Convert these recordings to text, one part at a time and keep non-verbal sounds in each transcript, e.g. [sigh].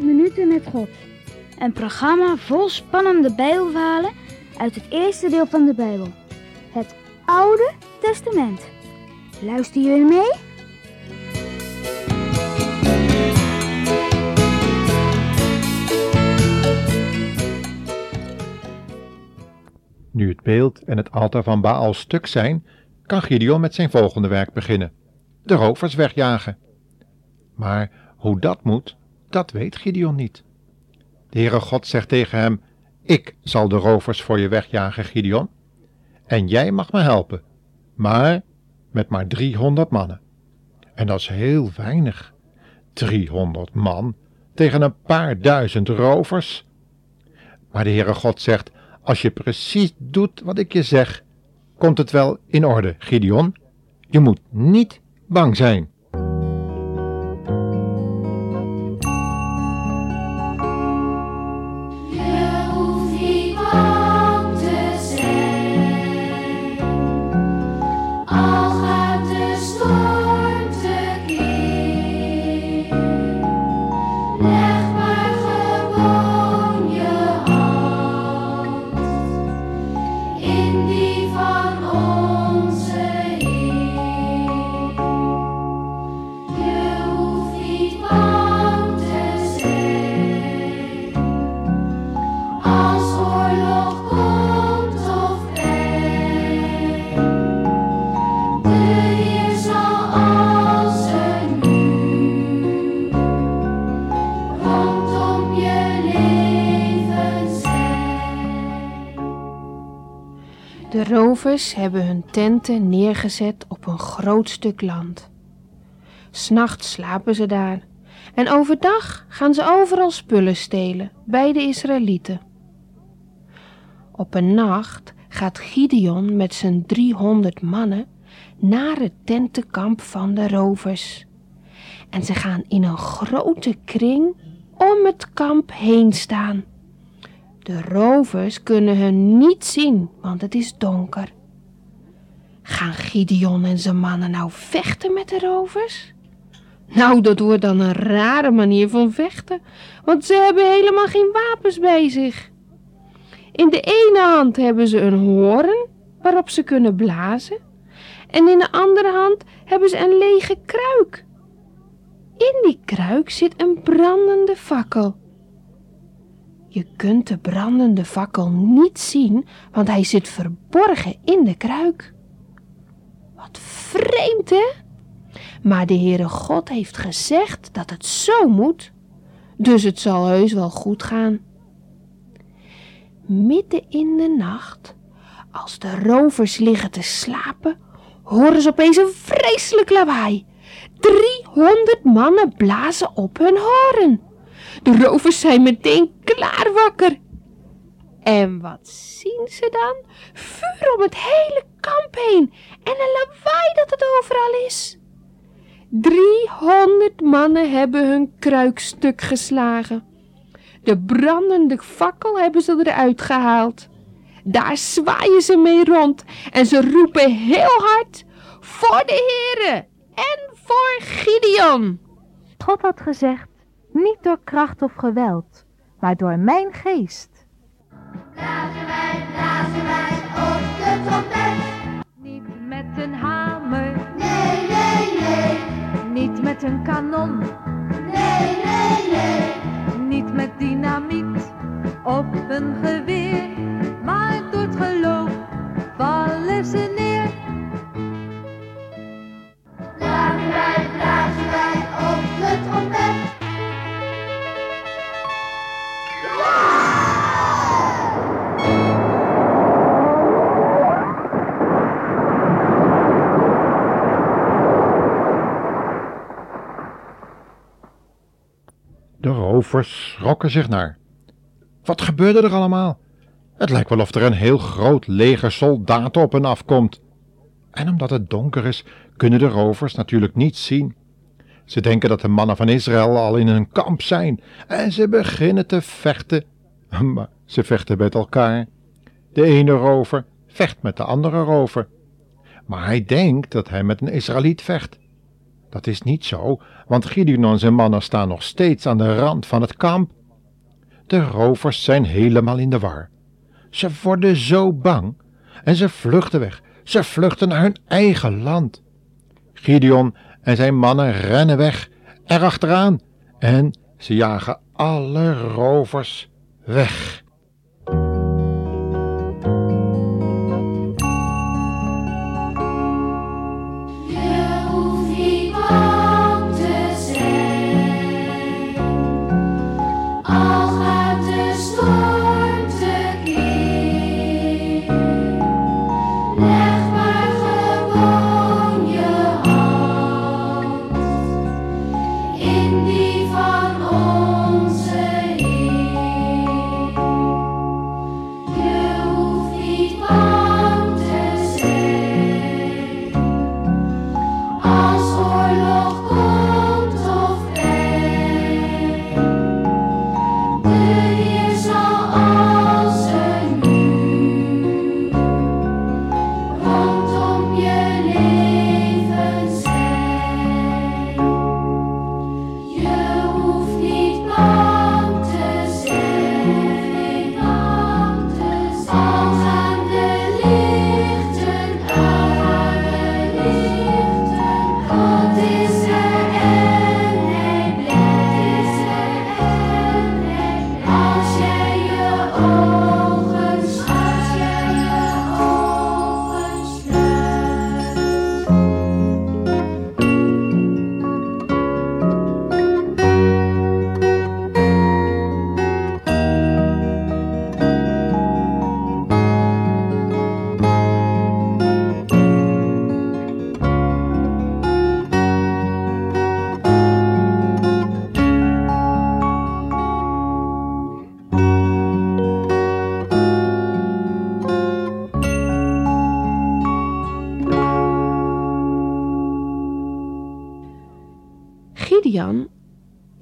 minuten met God. Een programma vol spannende Bijbelverhalen uit het eerste deel van de Bijbel. Het Oude Testament. Luister jullie mee? Nu het beeld en het altaar van Baal stuk zijn, kan Gideon met zijn volgende werk beginnen: de rovers wegjagen. Maar hoe dat moet, dat weet Gideon niet. De Heere God zegt tegen hem: Ik zal de rovers voor je wegjagen, Gideon. En jij mag me helpen, maar met maar driehonderd mannen. En dat is heel weinig. Driehonderd man tegen een paar duizend rovers. Maar de Heere God zegt: Als je precies doet wat ik je zeg, komt het wel in orde, Gideon. Je moet niet bang zijn. Hebben hun tenten neergezet op een groot stuk land. S'nachts slapen ze daar en overdag gaan ze overal spullen stelen bij de Israëlieten. Op een nacht gaat Gideon met zijn 300 mannen naar het tentenkamp van de rovers. En ze gaan in een grote kring om het kamp heen staan. De rovers kunnen hun niet zien, want het is donker. Gaan Gideon en zijn mannen nou vechten met de rovers? Nou, dat wordt dan een rare manier van vechten, want ze hebben helemaal geen wapens bij zich. In de ene hand hebben ze een hoorn waarop ze kunnen blazen, en in de andere hand hebben ze een lege kruik. In die kruik zit een brandende fakkel. Je kunt de brandende fakkel niet zien, want hij zit verborgen in de kruik. Vreemd, hè? Maar de Heere God heeft gezegd dat het zo moet, dus het zal heus wel goed gaan. Midden in de nacht, als de rovers liggen te slapen, horen ze opeens een vreselijk lawaai. Driehonderd mannen blazen op hun horen. De rovers zijn meteen klaar wakker. En wat zien ze dan? Vuur om het hele kamp heen en een lawaai dat het overal is. Driehonderd mannen hebben hun kruikstuk geslagen. De brandende fakkel hebben ze eruit gehaald. Daar zwaaien ze mee rond en ze roepen heel hard voor de heren en voor Gideon. God had gezegd, niet door kracht of geweld, maar door mijn geest. Blazen wij, blazen wij op de trompet. Niet met een hamer, Nee, nee, nee, niet met een kanon, nee, nee, nee. niet met dynamiet of een geweer, rovers schrokken zich naar. Wat gebeurde er allemaal? Het lijkt wel of er een heel groot leger soldaten op hen afkomt. En omdat het donker is, kunnen de rovers natuurlijk niets zien. Ze denken dat de mannen van Israël al in hun kamp zijn en ze beginnen te vechten. [laughs] Maar ze vechten met elkaar. De ene rover vecht met de andere rover. Maar hij denkt dat hij met een Israëliet vecht. Dat is niet zo, want Gideon en zijn mannen staan nog steeds aan de rand van het kamp. De rovers zijn helemaal in de war. Ze worden zo bang en ze vluchten weg. Ze vluchten naar hun eigen land. Gideon en zijn mannen rennen weg erachteraan en ze jagen alle rovers weg.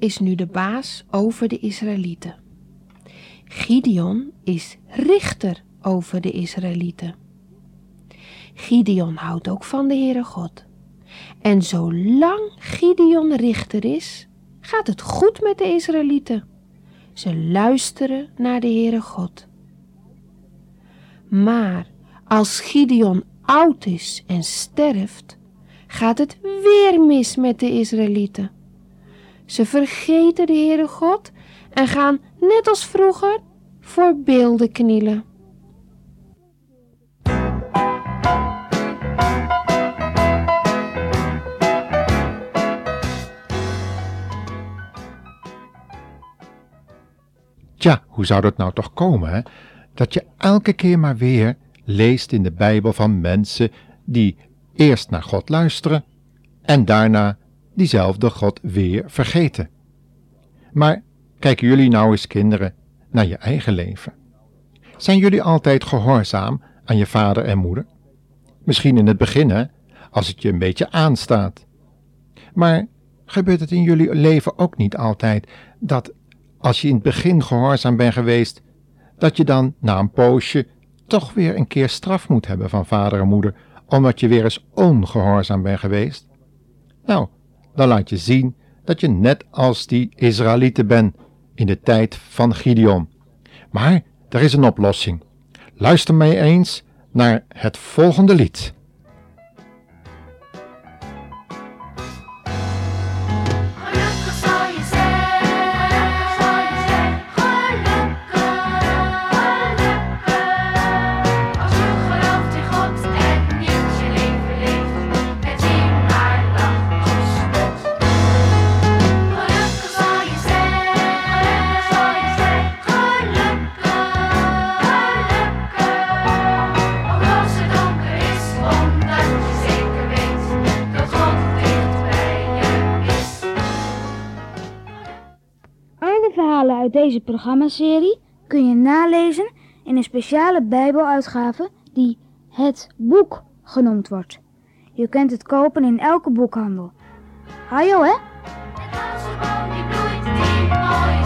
Is nu de baas over de Israëlieten. Gideon is richter over de Israëlieten. Gideon houdt ook van de Heere God. En zolang Gideon richter is, gaat het goed met de Israëlieten. Ze luisteren naar de Heere God. Maar als Gideon oud is en sterft, gaat het weer mis met de Israëlieten. Ze vergeten de Heere God en gaan, net als vroeger, voor beelden knielen. Tja, hoe zou dat nou toch komen, hè? Dat je elke keer maar weer leest in de Bijbel van mensen die eerst naar God luisteren en daarna diezelfde God weer vergeten. Maar kijken jullie nou eens, kinderen, naar je eigen leven. Zijn jullie altijd gehoorzaam aan je vader en moeder? Misschien in het begin, hè, als het je een beetje aanstaat. Maar gebeurt het in jullie leven ook niet altijd dat als je in het begin gehoorzaam bent geweest, dat je dan na een poosje toch weer een keer straf moet hebben van vader en moeder, omdat je weer eens ongehoorzaam bent geweest? Nou, dan laat je zien dat je net als die Israëlieten bent in de tijd van Gideon. Maar er is een oplossing. Luister mee eens naar het volgende lied. Uit deze programmaserie kun je nalezen in een speciale Bijbeluitgave die Het Boek genoemd wordt. Je kunt het kopen in elke boekhandel. Hajo hè? Boom die bloeit, die mooi